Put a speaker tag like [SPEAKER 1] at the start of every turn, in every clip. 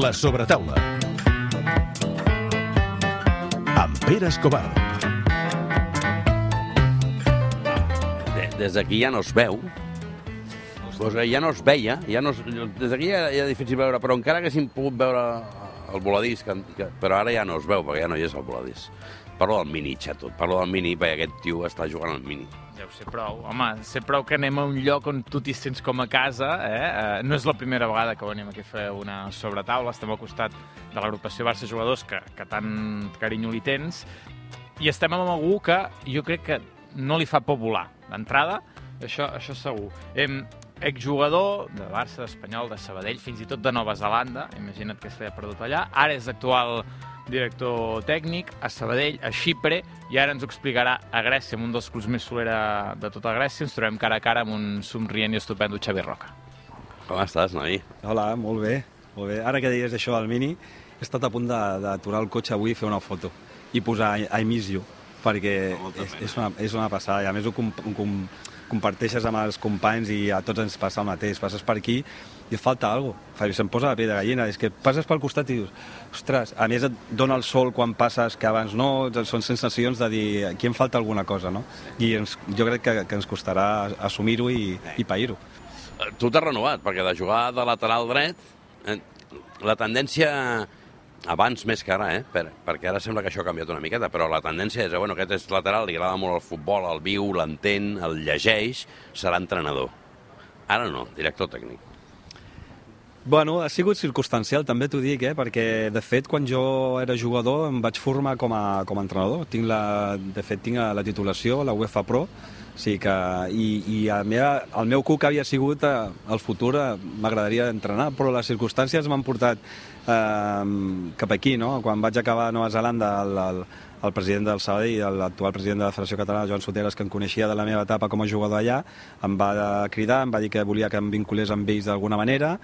[SPEAKER 1] La sobretaula. Amb Pere Escobar.
[SPEAKER 2] De- Des d'aquí ja no es veu. Pues eh, ja no es veia, ja no es, des d'aquí ja, ja és difícil veure, però encara haguéssim pogut veure el voladís, que, que, però ara ja no es veu, perquè ja no hi és el voladís. Parlo del mini, xato, parlo del mini, perquè aquest tio està jugant al mini.
[SPEAKER 3] Deu ser prou. Home, sé prou que anem a un lloc on tu t'hi sents com a casa, eh? eh? No és la primera vegada que venim aquí a fer una sobretaula, estem al costat de l'agrupació Barça Jugadors, que, que tant carinyo li tens, i estem amb algú que jo crec que no li fa por volar. D'entrada, això, això segur. Em, exjugador de Barça, d'Espanyol, de Sabadell, fins i tot de Nova Zelanda, imagina't que s'havia perdut allà, ara és actual director tècnic a Sabadell, a Xipre, i ara ens ho explicarà a Grècia, amb un dels clubs més solera de tota Grècia. Ens trobem cara a cara amb un somrient i estupendo Xavi Roca.
[SPEAKER 2] Com estàs, noi?
[SPEAKER 4] Hola, molt bé, molt bé. Ara que deies això del Mini, he estat a punt de- d'aturar el cotxe avui i fer una foto i posar I, I miss you, perquè és, és, una, és una passada. I a més ho, com, com, comparteixes amb els companys i a tots ens passa el mateix. Passes per aquí i falta alguna cosa. Se'm posa la pell de gallina. És que passes pel costat i dius, ostres, a més et dona el sol quan passes que abans no, són sensacions de dir aquí em falta alguna cosa, no? I ens, jo crec que, que ens costarà assumir-ho i, i pair-ho.
[SPEAKER 2] Eh, Tu t'has renovat, perquè de jugar de lateral dret, eh, la tendència, abans més que ara, eh, per, perquè ara sembla que això ha canviat una miqueta, però la tendència és, eh, bueno, aquest és lateral, li agrada molt el futbol, el viu, l'entén, el llegeix, serà entrenador. Ara no, director tècnic.
[SPEAKER 4] Bueno, ha sigut circumstancial, també t'ho dic, eh? perquè de fet quan jo era jugador em vaig formar com a, com a entrenador. Tinc la, de fet tinc la titulació, la UEFA Pro, sigui que, i, i a meva, el meu cuc havia sigut eh, el futur, eh, m'agradaria entrenar, però les circumstàncies m'han portat eh, cap aquí, no? Quan vaig acabar a Nova Zelanda, el, el, el president del Sabadell, l'actual president de la Federació Catalana, Joan Soteres, que em coneixia de la meva etapa com a jugador allà, em va cridar, em va dir que volia que em vinculés amb ells d'alguna manera,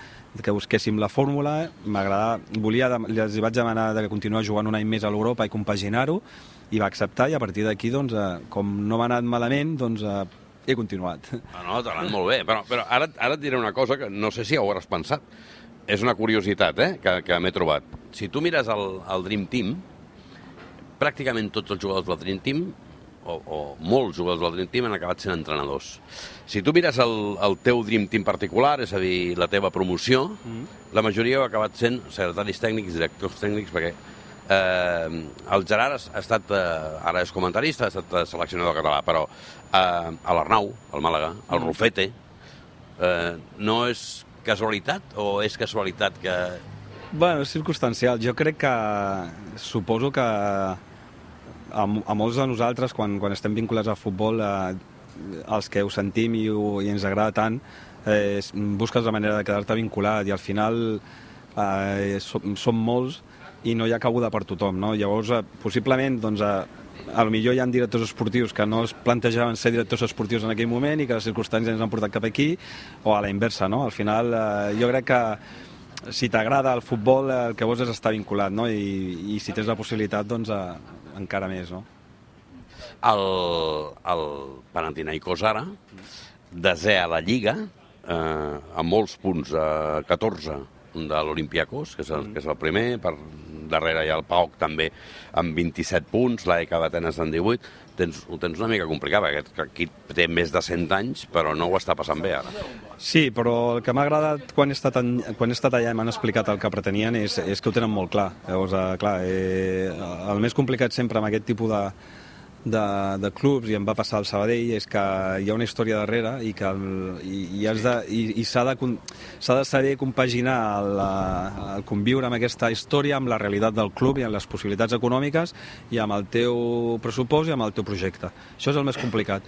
[SPEAKER 4] que busquéssim la fórmula, m'agradava, volia, els vaig demanar de que continuar jugant un any més a l'Europa i compaginar-ho, i va acceptar, i a partir d'aquí, doncs, eh, com no m'ha anat malament, doncs, eh, he continuat.
[SPEAKER 2] No, no, t'ha anat molt bé, però, però ara, ara et diré una cosa que no sé si ho hauràs pensat. És una curiositat, eh?, que, que m'he trobat. Si tu mires el, el Dream Team, pràcticament tots els jugadors del Dream Team, o, o molts jugadors del Dream Team, han acabat sent entrenadors. Si tu mires el, el teu Dream Team particular, és a dir, la teva promoció, mm. la majoria ha acabat sent secretaris tècnics, directors tècnics, perquè eh, el Gerard ha estat, eh, ara és comentarista, ha estat eh, seleccionador català, però eh, a l'Arnau, al Màlaga, al Rufete, eh, no és casualitat o és casualitat que...
[SPEAKER 4] Bueno, és circumstancial. Jo crec que... Suposo que a, a molts de nosaltres, quan, quan estem vinculats al futbol, eh, els que ho sentim i, ho, i ens agrada tant, eh, busques la manera de quedar-te vinculat i al final eh, som, som molts i no hi ha cabuda per tothom, no? Llavors, eh, possiblement, doncs, eh, a lo millor hi ha directors esportius que no es plantejaven ser directors esportius en aquell moment i que les circumstàncies ens han portat cap aquí, o a la inversa, no? Al final, eh, jo crec que si t'agrada el futbol, eh, el que vols és estar vinculat, no? I, i si tens la possibilitat, doncs, eh, encara més, no?
[SPEAKER 2] El, el Panathinaikos ara, desè a la Lliga, eh, amb molts punts, eh, 14 de l'Olimpiakos, que, és el, que és el primer, per darrere hi ha el PAOK també amb 27 punts, l'AEK d'Atenes amb 18, tens, ho tens una mica complicat, perquè equip té més de 100 anys, però no ho està passant bé ara.
[SPEAKER 4] Sí, però el que m'ha agradat quan he estat, en, quan he estat allà i m'han explicat el que pretenien és, és que ho tenen molt clar. Llavors, eh, clar, eh, el més complicat sempre amb aquest tipus de, de, de clubs, i em va passar al Sabadell, és que hi ha una història darrere i que el, i, i, has de, i, i s'ha de, s'ha de saber compaginar el, eh, el conviure amb aquesta història, amb la realitat del club i amb les possibilitats econòmiques i amb el teu pressupost i amb el teu projecte. Això és el més complicat.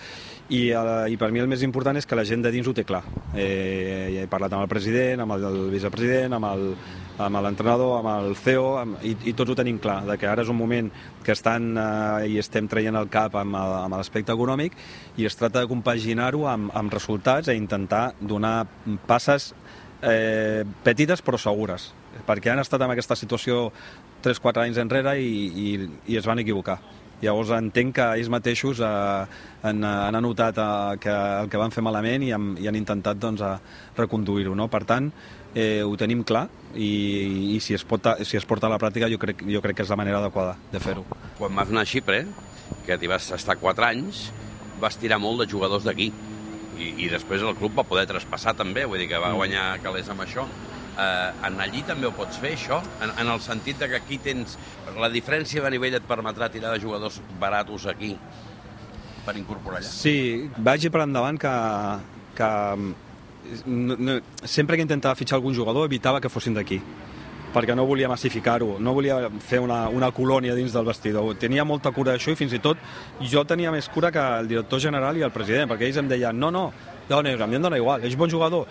[SPEAKER 4] I, eh, I per mi el més important és que la gent de dins ho té clar. Eh, ja he parlat amb el president, amb el, el vicepresident, amb el, amb l'entrenador, amb el CEO, amb, i, i tots ho tenim clar, de que ara és un moment que estan eh, i estem traient el cap amb, amb l'aspecte econòmic i es tracta de compaginar-ho amb, amb resultats i intentar donar passes eh, petites però segures, perquè han estat en aquesta situació 3-4 anys enrere i, i, i es van equivocar Llavors entenc que ells mateixos eh, han, han anotat eh, que el que van fer malament i han, i han intentat doncs, reconduir-ho. No? Per tant, eh, ho tenim clar i, i si, es pot, si es porta a la pràctica jo crec, jo crec que és la manera adequada de fer-ho.
[SPEAKER 2] Quan vas anar a Xipre, que t'hi vas estar 4 anys, vas tirar molt de jugadors d'aquí. I, I després el club va poder traspassar també, vull dir que va guanyar calés amb això eh, en allí també ho pots fer, això? En, en el sentit de que aquí tens... La diferència de nivell et permetrà tirar de jugadors baratos aquí per incorporar allà?
[SPEAKER 4] Sí, vagi per endavant que, que no, no, sempre que intentava fitxar algun jugador evitava que fossin d'aquí perquè no volia massificar-ho, no volia fer una, una colònia dins del vestidor. Tenia molta cura d'això i fins i tot jo tenia més cura que el director general i el president, perquè ells em deien no, no, dona, a mi em dona igual, ets bon jugador,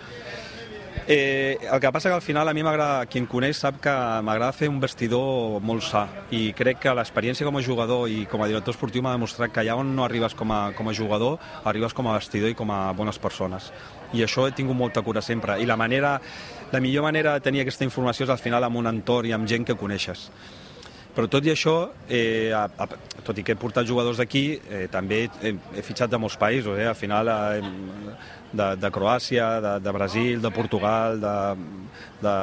[SPEAKER 4] Eh, el que passa que al final a mi m'agrada, qui em coneix sap que m'agrada fer un vestidor molt sa i crec que l'experiència com a jugador i com a director esportiu m'ha demostrat que allà on no arribes com a, com a jugador, arribes com a vestidor i com a bones persones. I això he tingut molta cura sempre. I la manera, la millor manera de tenir aquesta informació és al final amb un entorn i amb gent que coneixes. Però tot i això, eh, a, a, tot i que he portat jugadors d'aquí, eh, també he, he fitxat de molts països. Eh? Al final, eh, de, de Croàcia, de, de Brasil, de Portugal, de, de,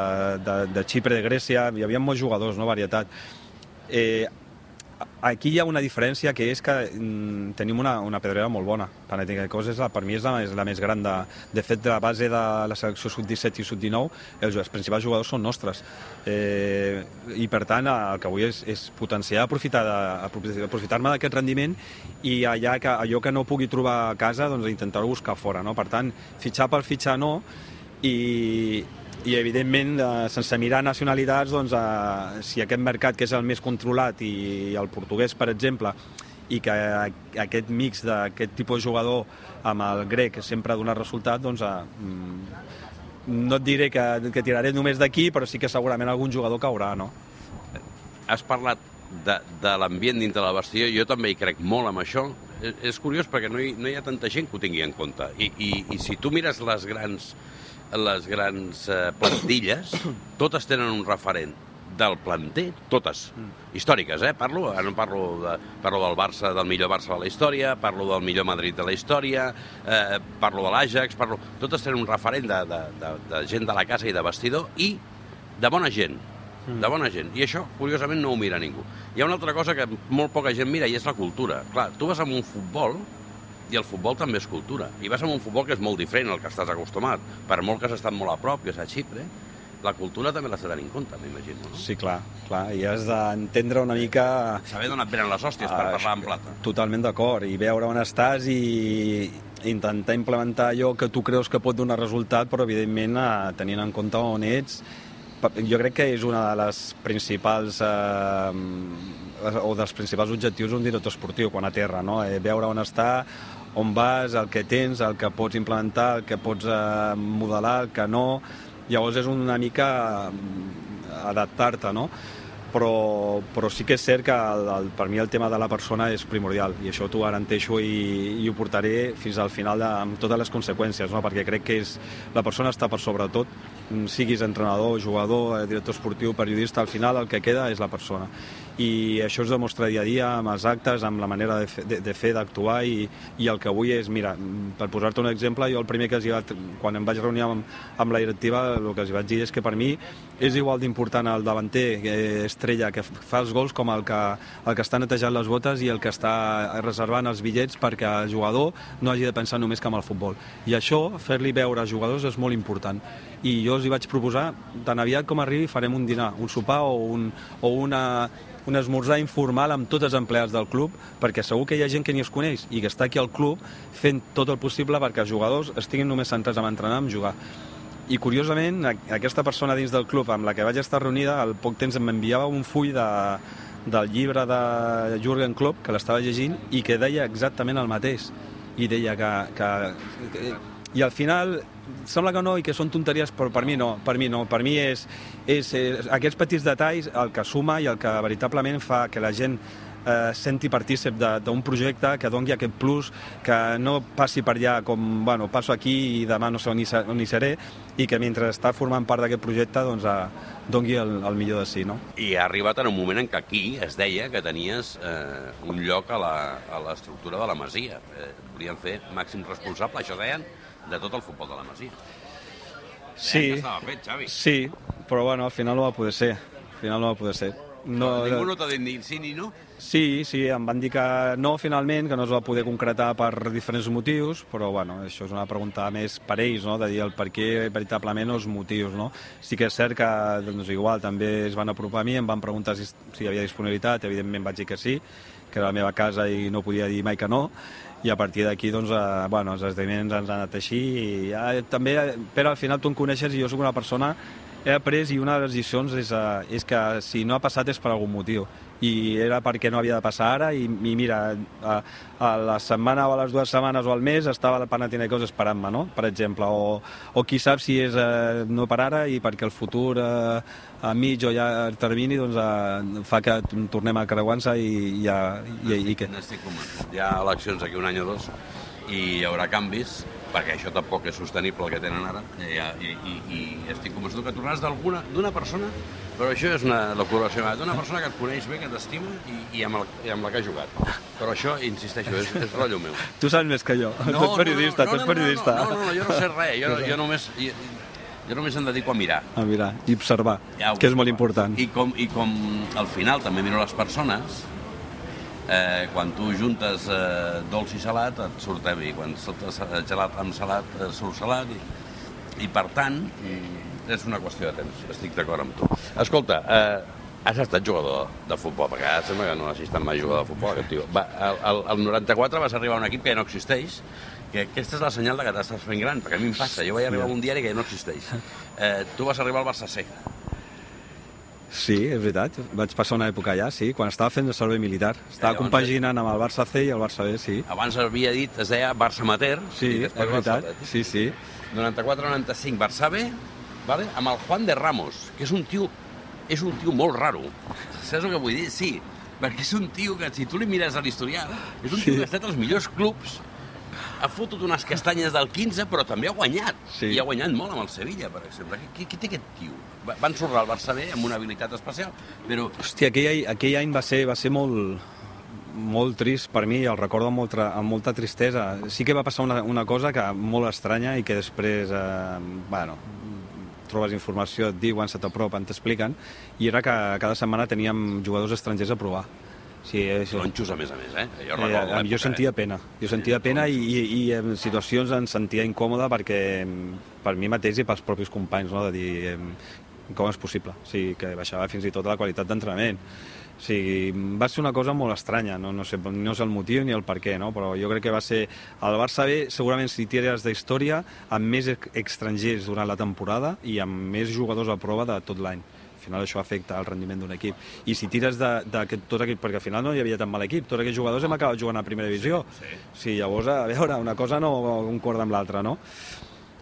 [SPEAKER 4] de, de Xipre, de Grècia, hi havia molts jugadors, no? varietat. Eh, aquí hi ha una diferència que és que mm, tenim una, una pedrera molt bona. Panathinaikos és la, per mi és la, és la més gran. De, de fet, de la base de la selecció sub-17 i sub-19, els, els principals jugadors són nostres. Eh, I per tant, el que vull és, és potenciar, aprofitar-me aprofitar d'aquest rendiment i allà que, allò que no pugui trobar a casa, doncs intentar-ho buscar fora. No? Per tant, fitxar per fitxar no, i, i evidentment, eh, sense mirar nacionalitats, doncs, eh, si aquest mercat que és el més controlat i el portuguès, per exemple, i que aquest mix d'aquest tipus de jugador amb el grec sempre ha donat resultat, doncs eh, mm, no et diré que, que tiraré només d'aquí, però sí que segurament algun jugador caurà, no?
[SPEAKER 2] Has parlat de, de l'ambient dintre la vestidor, jo també hi crec molt amb això. És, és curiós perquè no hi, no hi ha tanta gent que ho tingui en compte. I, i, i si tu mires les grans les grans eh, plantilles, totes tenen un referent del planter, totes, històriques, eh? Parlo, no parlo, de, parlo del Barça, del millor Barça de la història, parlo del millor Madrid de la història, eh, parlo de l'Àgex, parlo... Totes tenen un referent de, de, de, de gent de la casa i de vestidor i de bona gent, de bona gent. I això, curiosament, no ho mira ningú. Hi ha una altra cosa que molt poca gent mira i és la cultura. Clar, tu vas amb un futbol i el futbol també és cultura. I vas amb un futbol que és molt diferent al que estàs acostumat. Per molt que has estat molt a prop, que és a Xipre, la cultura també l'has de tenir en compte, m'imagino, no?
[SPEAKER 4] Sí, clar, clar. I has d'entendre una mica...
[SPEAKER 2] Saber d'on et venen les hòsties per parlar en plata.
[SPEAKER 4] Totalment d'acord. I veure on estàs i intentar implementar allò que tu creus que pot donar resultat, però evidentment eh, tenint en compte on ets. Jo crec que és una de les principals eh, o dels principals objectius d'un director esportiu quan aterra, no? Eh, veure on està, on vas, el que tens, el que pots implementar, el que pots eh, modelar, el que no... Llavors és una mica mm, adaptar-te, no? Però, però sí que és cert que el, el, per mi el tema de la persona és primordial i això t'ho garanteixo i, i ho portaré fins al final de, amb totes les conseqüències, no? perquè crec que és, la persona està per sobre tot, mm, siguis entrenador, jugador, eh, director esportiu, periodista, al final el que queda és la persona i això es demostra dia a dia amb els actes, amb la manera de, fer, de, de fer, d'actuar i, i el que vull és, mira, per posar-te un exemple, jo el primer que els hi va, quan em vaig reunir amb, amb la directiva, el que els vaig dir és que per mi és igual d'important el davanter eh, estrella que fa els gols com el que, el que està netejant les botes i el que està reservant els bitllets perquè el jugador no hagi de pensar només que amb el futbol. I això, fer-li veure als jugadors és molt important. I jo els hi vaig proposar, tan aviat com arribi farem un dinar, un sopar o, un, o una, un esmorzar informal amb tots els empleats del club, perquè segur que hi ha gent que ni es coneix i que està aquí al club fent tot el possible perquè els jugadors estiguin només centrats en entrenar, en jugar. I curiosament, aquesta persona dins del club amb la que vaig estar reunida, al poc temps m'enviava un full de, del llibre de Jürgen Klopp, que l'estava llegint, i que deia exactament el mateix. I deia que, que, que i al final sembla que no i que són tonteries, però per mi no, per mi no. Per mi és, és, és aquests petits detalls el que suma i el que veritablement fa que la gent eh, senti partícip de- d'un projecte que doni aquest plus, que no passi per allà com, bueno, passo aquí i demà no sé on hi, on hi seré, i que mentre està formant part d'aquest projecte doncs, eh, doni el, el millor de si, no?
[SPEAKER 2] I ha arribat en un moment en què aquí es deia que tenies eh, un lloc a la- a l'estructura de la Masia. Eh, volien fer màxim responsable, això deien, de tot el futbol de la Masia.
[SPEAKER 4] Sí,
[SPEAKER 2] Eh, estava fet, Xavi.
[SPEAKER 4] sí, però bueno, al final no va poder ser. Al final no va poder ser. No,
[SPEAKER 2] Ningú no t'ha dit ni sí ni no?
[SPEAKER 4] Sí, sí, em van dir que no finalment, que no es va poder concretar per diferents motius, però bueno, això és una pregunta més per ells, no? de dir el per què veritablement els motius. No? Sí que és cert que doncs, igual també es van apropar a mi, em van preguntar si, si hi havia disponibilitat, evidentment vaig dir que sí, que era la meva casa i no podia dir mai que no, i a partir d'aquí doncs, eh, bueno, els esdeveniments ens han anat així i eh, també, Pere, al final tu em coneixes i jo sóc una persona he après i una de les lliçons és, uh, és que si no ha passat és per algun motiu i era perquè no havia de passar ara i, i mira, a, a la setmana o a les dues setmanes o al mes estava el Panathinaikos esperant-me, no? per exemple o, o qui sap si és uh, no per ara i perquè el futur uh, a mig o llarg termini doncs, uh, fa que tornem a creuar-se i, i, i, i, i que...
[SPEAKER 2] N'estic convençut. Hi ha eleccions aquí un any o dos i hi haurà canvis, perquè això tampoc és sostenible el que tenen ara, i, i, i, i estic convençut que tornaràs d'alguna, d'una persona, però això és una meva, d'una persona que et coneix bé, que t'estima i, i, amb el, i amb la que ha jugat. Però això, insisteixo, és, és rotllo meu.
[SPEAKER 4] Tu saps més que jo, tu ets periodista, tu ets periodista.
[SPEAKER 2] No, no, no, no, jo no sé res, jo, jo només... Jo, jo només em dedico a mirar.
[SPEAKER 4] A mirar i observar,
[SPEAKER 2] Ja ho
[SPEAKER 4] que és molt important.
[SPEAKER 2] I com, I com al final també miro les persones, eh, quan tu juntes eh, dolç i salat et surt vi, quan surtes eh, gelat amb salat eh, surt salat i, i per tant mm, és una qüestió de temps, estic d'acord amb tu. Escolta, eh, has estat jugador de futbol, perquè ara sembla que no has estat mai jugador de futbol, aquest tio. Va, el, el, el 94 vas arribar a un equip que ja no existeix, que aquesta és la senyal de que t'estàs fent gran, perquè a mi em passa, jo vaig arribar a un diari que ja no existeix. Eh, tu vas arribar al Barça C.
[SPEAKER 4] Sí, és veritat. Vaig passar una època allà, sí, quan estava fent el servei militar. Estava
[SPEAKER 2] llavors-
[SPEAKER 4] compaginant amb el Barça C i el Barça B, sí.
[SPEAKER 2] Abans havia dit, es deia Barça Amateur,
[SPEAKER 4] Sí, és veritat.
[SPEAKER 2] Barça.
[SPEAKER 4] Sí, sí.
[SPEAKER 2] 94-95, Barça B, vale? amb el Juan de Ramos, que és un tio, és un tio molt raro. Saps el que vull dir? Sí, perquè és un tio que, si tu li mires a l'historial, és un tio
[SPEAKER 4] Sí.
[SPEAKER 2] que ha estat als millors clubs, ha fotut unes castanyes del 15, però també ha guanyat.
[SPEAKER 4] Sí.
[SPEAKER 2] I ha guanyat molt amb el Sevilla, per exemple. Qui, qui té aquest tio? Va- Van sorrar al Barça B amb una habilitat especial, però
[SPEAKER 4] Hòstia, aquell, any- aquell any va ser, va ser molt, molt trist per mi, el recordo amb, molta, amb molta tristesa. Sí que va passar una, una cosa que molt estranya i que després, eh, bueno, trobes informació, et diuen, se t'apropen, t'expliquen, i era que cada setmana teníem jugadors estrangers a provar. Sí, això,
[SPEAKER 2] tronxos a més a més, eh? Jo,
[SPEAKER 4] Eh,
[SPEAKER 2] recordo
[SPEAKER 4] jo
[SPEAKER 2] l'època,
[SPEAKER 4] sentia
[SPEAKER 2] eh?
[SPEAKER 4] pena, jo sentia pena i, i, i en situacions em sentia incòmode perquè per mi mateix i pels propis companys, no? de dir com és possible, o sigui, que baixava fins i tot la qualitat d'entrenament. O sigui, va ser una cosa molt estranya, no, no, sé, no sé el motiu ni el per què, no? però jo crec que va ser el Barça B, segurament si tires d'història, amb més estrangers durant la temporada i amb més jugadors a prova de tot l'any final això afecta el rendiment d'un equip. I si tires de, de, de tot aquest... Perquè al final no hi havia tan mal equip, tots aquests jugadors hem acabat jugant a primera divisió. Sí. sí llavors, a veure, una cosa no concorda amb l'altra, no?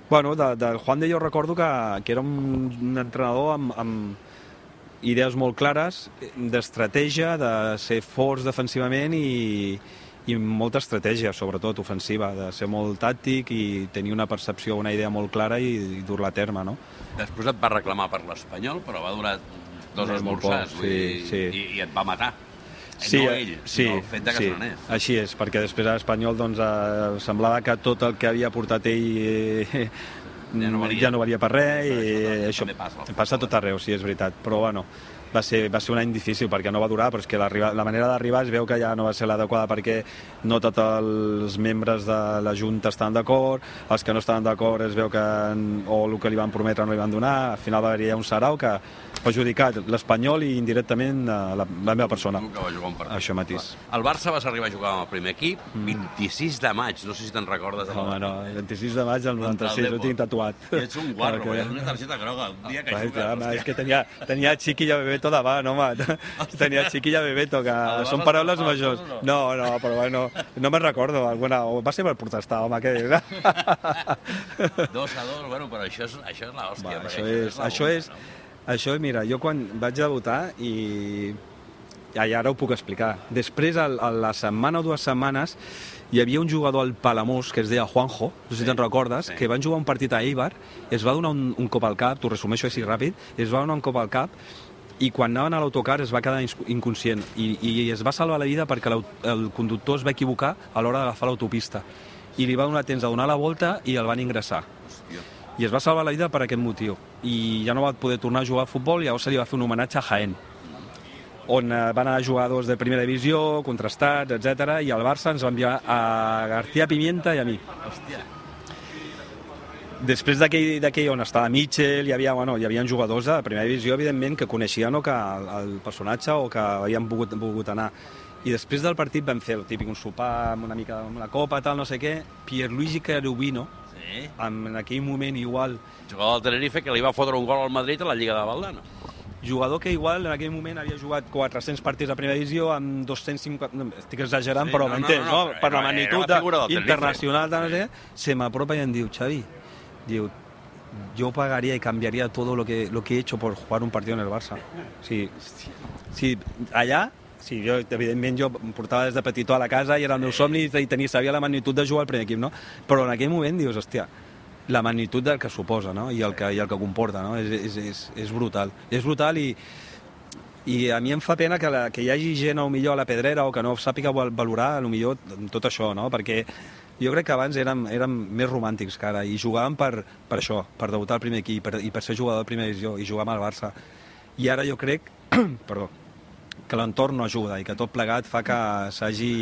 [SPEAKER 4] Bueno, de, del Juan de jo recordo que, que era un, un entrenador amb, amb idees molt clares d'estratègia, de ser forts defensivament i, i molta estratègia, sobretot ofensiva, de ser molt tàctic i tenir una percepció, una idea molt clara i, i dur-la a terme, no?
[SPEAKER 2] Després et va reclamar per l'Espanyol, però va durar dos
[SPEAKER 4] molt
[SPEAKER 2] esmorzars,
[SPEAKER 4] sí,
[SPEAKER 2] dir,
[SPEAKER 4] sí.
[SPEAKER 2] I, i et va matar.
[SPEAKER 4] Sí,
[SPEAKER 2] no
[SPEAKER 4] eh,
[SPEAKER 2] ell,
[SPEAKER 4] sí,
[SPEAKER 2] sinó el fet de que
[SPEAKER 4] sí,
[SPEAKER 2] se n'anés.
[SPEAKER 4] així és, perquè després a l'Espanyol doncs, eh, semblava que tot el que havia portat ell eh,
[SPEAKER 2] Ja no valia.
[SPEAKER 4] ja no valia per res i
[SPEAKER 2] Això
[SPEAKER 4] això
[SPEAKER 2] també passa
[SPEAKER 4] passa tot arreu, sí, és veritat, però bueno, va ser, va ser un any difícil perquè no va durar, però és que la manera d'arribar es veu que ja no va ser l'adequada perquè no tots els membres de la Junta estan d'acord, els que no estaven d'acord es veu que o el que li van prometre no li van donar, al final va haver-hi un sarau que ha perjudicat l'Espanyol i indirectament eh, la, la meva persona.
[SPEAKER 2] Que va jugar un partit.
[SPEAKER 4] Això mateix.
[SPEAKER 2] El Barça vas arribar a jugar amb el primer equip, 26 de maig, no sé si te'n recordes.
[SPEAKER 4] Home, no, el 26 de maig del
[SPEAKER 2] Contra el
[SPEAKER 4] 96, ho tinc tatuat.
[SPEAKER 2] I ets un guarro,
[SPEAKER 4] Perquè-
[SPEAKER 2] perquè... una targeta groga, un dia que
[SPEAKER 4] Vai,
[SPEAKER 2] jugues.
[SPEAKER 4] home, és que tenia, tenia Chiquilla Bebeto davant, home. Tenia Chiquilla Bebeto, que
[SPEAKER 2] vas
[SPEAKER 4] són paraules
[SPEAKER 2] escapar,
[SPEAKER 4] majors. No, no, però bueno, no me'n recordo. Alguna... Va ser per protestar, home, què és?
[SPEAKER 2] Dos a dos, bueno, però això és, això és l'hòstia.
[SPEAKER 4] Va, això és,
[SPEAKER 2] la
[SPEAKER 4] això
[SPEAKER 2] bomba,
[SPEAKER 4] és, això, mira, jo quan vaig debutar i I ara ho puc explicar. Després, a, a la setmana o dues setmanes, hi havia un jugador al Palamós que es deia Juanjo, no sé si te'n recordes,
[SPEAKER 2] sí.
[SPEAKER 4] que van jugar un partit a Eibar, es va donar un, un cop al cap, t'ho resumeixo així ràpid, es va donar un cop al cap i quan anaven a l'autocar es va quedar inconscient i, i es va salvar la vida perquè el conductor es va equivocar a l'hora d'agafar l'autopista i li va donar temps de donar la volta i el van ingressar. I es va salvar la vida per aquest motiu. I ja no va poder tornar a jugar a futbol i llavors se li va fer un homenatge a Jaén on eh, van anar jugadors de primera divisió, contrastats, etc. i el Barça ens va enviar a García Pimienta i a mi. Després d'aquell on estava Mitchell, hi havia, bueno, hi havia jugadors de primera divisió, evidentment, que coneixien o que el, el personatge o que havien volgut, volgut anar. I després del partit vam fer el típic un sopar amb una mica amb una copa, tal, no sé què. Pierluigi Carubino,
[SPEAKER 2] Sí.
[SPEAKER 4] en, en aquell moment igual,
[SPEAKER 2] Jugador del Tenerife que li va fotre un gol al Madrid a la Lliga de Valdano.
[SPEAKER 4] jugador que igual en aquell moment havia jugat 400 partits a primera divisió amb 250... No, estic exagerant,
[SPEAKER 2] Sí,
[SPEAKER 4] però
[SPEAKER 2] no, no,
[SPEAKER 4] m'entens,
[SPEAKER 2] no,
[SPEAKER 4] no,
[SPEAKER 2] no,
[SPEAKER 4] Per la magnitud
[SPEAKER 2] la
[SPEAKER 4] internacional, no sé, se m'apropa i em diu, Xavi, diu, yo pagaría y cambiaría todo lo que, lo que he hecho por jugar un partido en el Barça. Sí, sí allà, sí, jo, evidentment, jo portava des de petitó a la casa i era el meu somni i tenia, sabia la magnitud de jugar al primer equip, no? Però en aquell moment dius, hòstia, la magnitud del que suposa, no? I el que, i el que comporta, no? És, és, és, és brutal. És brutal i, i a mi em fa pena que, la, que hi hagi gent o millor a la pedrera o que no sàpiga val- valorar a lo millor tot això, no? Perquè jo crec que abans érem, érem més romàntics que ara i jugàvem per, per això, per debutar al primer equip per, i per ser jugador de primera divisió i jugar amb el Barça. I ara jo crec perdó, que l'entorn no ajuda i que tot plegat fa que s'hagi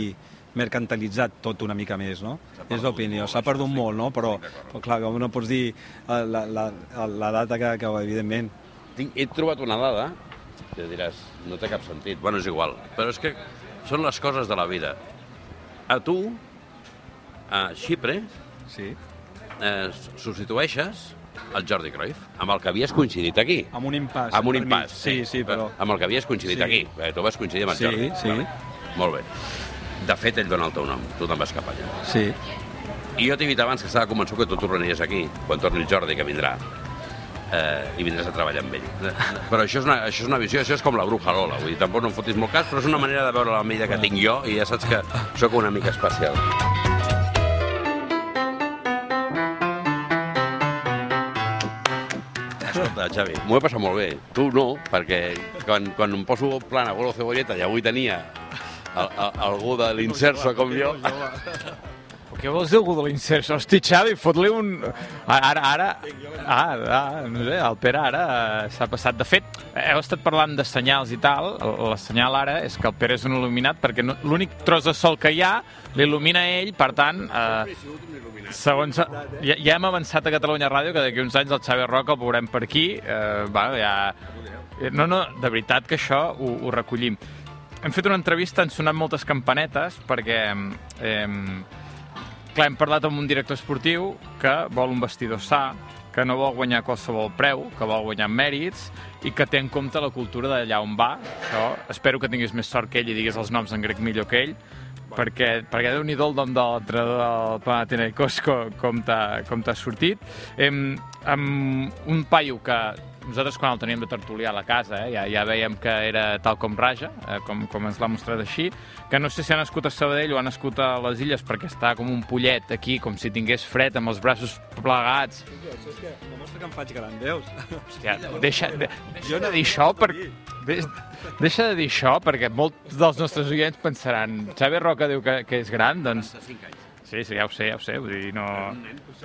[SPEAKER 4] mercantilitzat tot una mica més, no? És l'opinió. S'ha perdut molt, no? Però, però clar, com no pots dir eh, la, la, la data que, que evidentment,
[SPEAKER 2] Tinc, he trobat una dada que diràs, no té cap sentit. Bueno, és igual. Però és que són les coses de la vida. A tu, a Xipre,
[SPEAKER 4] sí.
[SPEAKER 2] eh, substitueixes el Jordi Cruyff, amb el que havies coincidit aquí.
[SPEAKER 4] Amb un impàs.
[SPEAKER 2] Amb un impàs.
[SPEAKER 4] Sí, sí, però...
[SPEAKER 2] Amb el que havies coincidit
[SPEAKER 4] Sí.
[SPEAKER 2] aquí. Eh, tu vas coincidir amb el
[SPEAKER 4] Sí,
[SPEAKER 2] Jordi.
[SPEAKER 4] sí.
[SPEAKER 2] Vale. Molt bé. De fet, ell dona el teu nom. Tu te'n vas cap allà.
[SPEAKER 4] Sí.
[SPEAKER 2] I jo t'he dit abans que estava convençut que tu tornaries aquí, quan torni el Jordi, que vindrà. Eh, I vindràs a treballar amb ell. Però això és, una, això és una visió, això és com la bruja Lola. Vull dir, tampoc no em fotis molt cas, però és una manera de veure la mida que tinc jo i ja saps que sóc una mica especial. Escolta, Xavi, m'ho he passat molt bé. Tu no, perquè quan, quan em poso plan a Golo Cebolleta i avui tenia el, el, algú de l'inserso com jo...
[SPEAKER 3] Què vols dir algú de l'incert? Hosti, Xavi, fot-li un... Ara, ara... Ah, ah, no sé, el Pere ara eh, s'ha passat. De fet, heu estat parlant de senyals i tal. La senyal ara és que el Pere és un il·luminat perquè no, l'únic tros de sol que hi ha l'il·lumina ell, per tant... Eh, segons... Ja, ja hem avançat a Catalunya Ràdio que d'aquí uns anys el Xavi Roca el veurem per aquí. Eh, va, ja... No, no, de veritat que això ho, ho recollim. Hem fet una entrevista, han sonat moltes campanetes perquè... Eh, Clar, hem parlat amb un director esportiu que vol un vestidor sa, que no vol guanyar qualsevol preu, que vol guanyar mèrits i que té en compte la cultura d'allà on va. Això, espero que tinguis més sort que ell i diguis els noms en grec millor que ell, perquè, perquè déu nhi el nom de l'entrenador del Panathinaikos com, com t'ha sortit. Em, amb un paio que nosaltres quan el teníem de tertulià a la casa eh, ja, ja veiem que era tal com raja, eh, com, com ens l'ha mostrat així, que no sé si ha nascut a Sabadell o ha nascut a les Illes perquè està com un pollet aquí, com si tingués fred, amb els braços plegats.
[SPEAKER 4] Això és que demostra que em faig gran, veus?
[SPEAKER 3] Hòstia, deixa, de, deixa de dir això per... Deix, deixa de dir això perquè molts dels nostres oients pensaran Xavi Roca diu que, que és gran, doncs... Sí, sí, ja ho sé, ja ho sé, vull dir, no...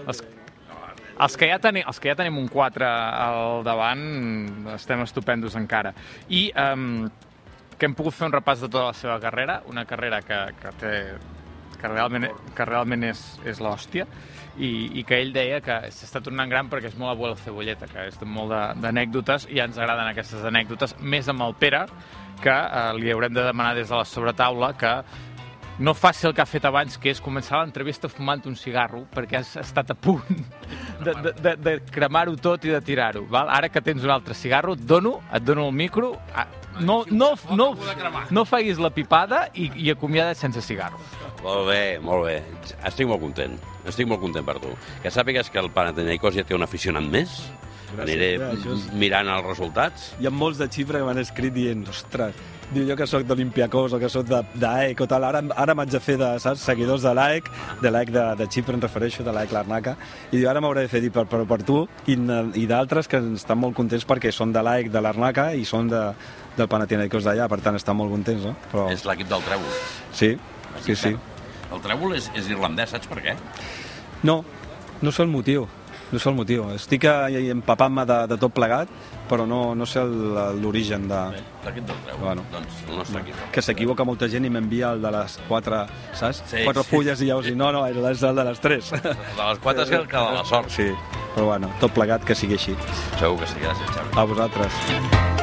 [SPEAKER 3] Els, els que, ja tenim, els que ja tenim un 4 al davant estem estupendos encara. I um, que hem pogut fer un repàs de tota la seva carrera, una carrera que, que té que realment, que realment és, és l'hòstia i, i que ell deia que s'està tornant gran perquè és molt abuelo cebolleta, que és molt d'anècdotes i ja ens agraden aquestes anècdotes, més amb el Pere, que eh, li haurem de demanar des de la sobretaula que no faci el que ha fet abans, que és començar l'entrevista fumant un cigarro, perquè has estat a punt de, de, de, de cremar-ho tot i de tirar-ho. val? Ara que tens un altre cigarro, et dono, et dono el micro, ah, no, no, no, no facis la pipada i, i acomiada't sense cigarro.
[SPEAKER 2] Molt bé, molt bé. Estic molt content. Estic molt content per tu. Que sàpigues que el Panathinaikos ja té un aficionat més. Aniré
[SPEAKER 4] ja, això és-
[SPEAKER 2] mirant els resultats.
[SPEAKER 4] Hi ha molts de Xipre que m'han escrit dient, ostres, diu jo que sóc d'Olimpiakos o que sóc de- d'AEC o tal, ara, ara m'haig de fer de, saps, seguidors de l'AEC, de l'AEC de, de Xipre, em refereixo, de l'AEC Larnaca, i diu, ara m'hauré de fer dir per, per, per tu, i, i d'altres que estan molt contents perquè són de l'AEC de Larnaca i són de, del Panathinaikos d'allà, per tant estan molt contents, no? Però,
[SPEAKER 2] És l'equip del Trèvol.
[SPEAKER 4] sí, sí, sí.
[SPEAKER 2] El Trèvol és, és irlandès, saps per què?
[SPEAKER 4] No, no sé el motiu. No sé el motiu. Estic empapant-me de, de tot plegat, però no, no sé el- l'origen de...
[SPEAKER 2] Del Trèvol.
[SPEAKER 4] Bueno.
[SPEAKER 2] Doncs el nostre equip.
[SPEAKER 4] Que s'equivoca molta gent i m'envia el de les quatre, saps?
[SPEAKER 2] Sí,
[SPEAKER 4] quatre
[SPEAKER 2] sí.
[SPEAKER 4] fulles i llavors dic, no, no, és el de les tres.
[SPEAKER 2] De les quatre és que, que de la sort.
[SPEAKER 4] Sí, però bueno, tot plegat que sigui així.
[SPEAKER 2] Segur que sí, gràcies, Xavi.
[SPEAKER 4] A vosaltres.